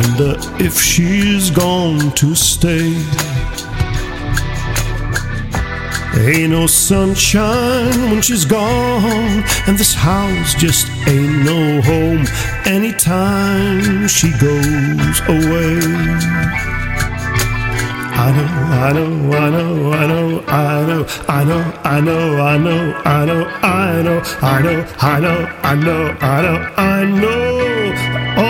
Wonder if she's gone to stay. Ain't no sunshine when she's gone, and this house just ain't no home anytime she goes away. I know, I know, I know, I know, I know, I know, I know, I know, I know, I know, I know, I know, I know, I know, I know. I ought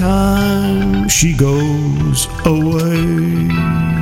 Anytime she goes away.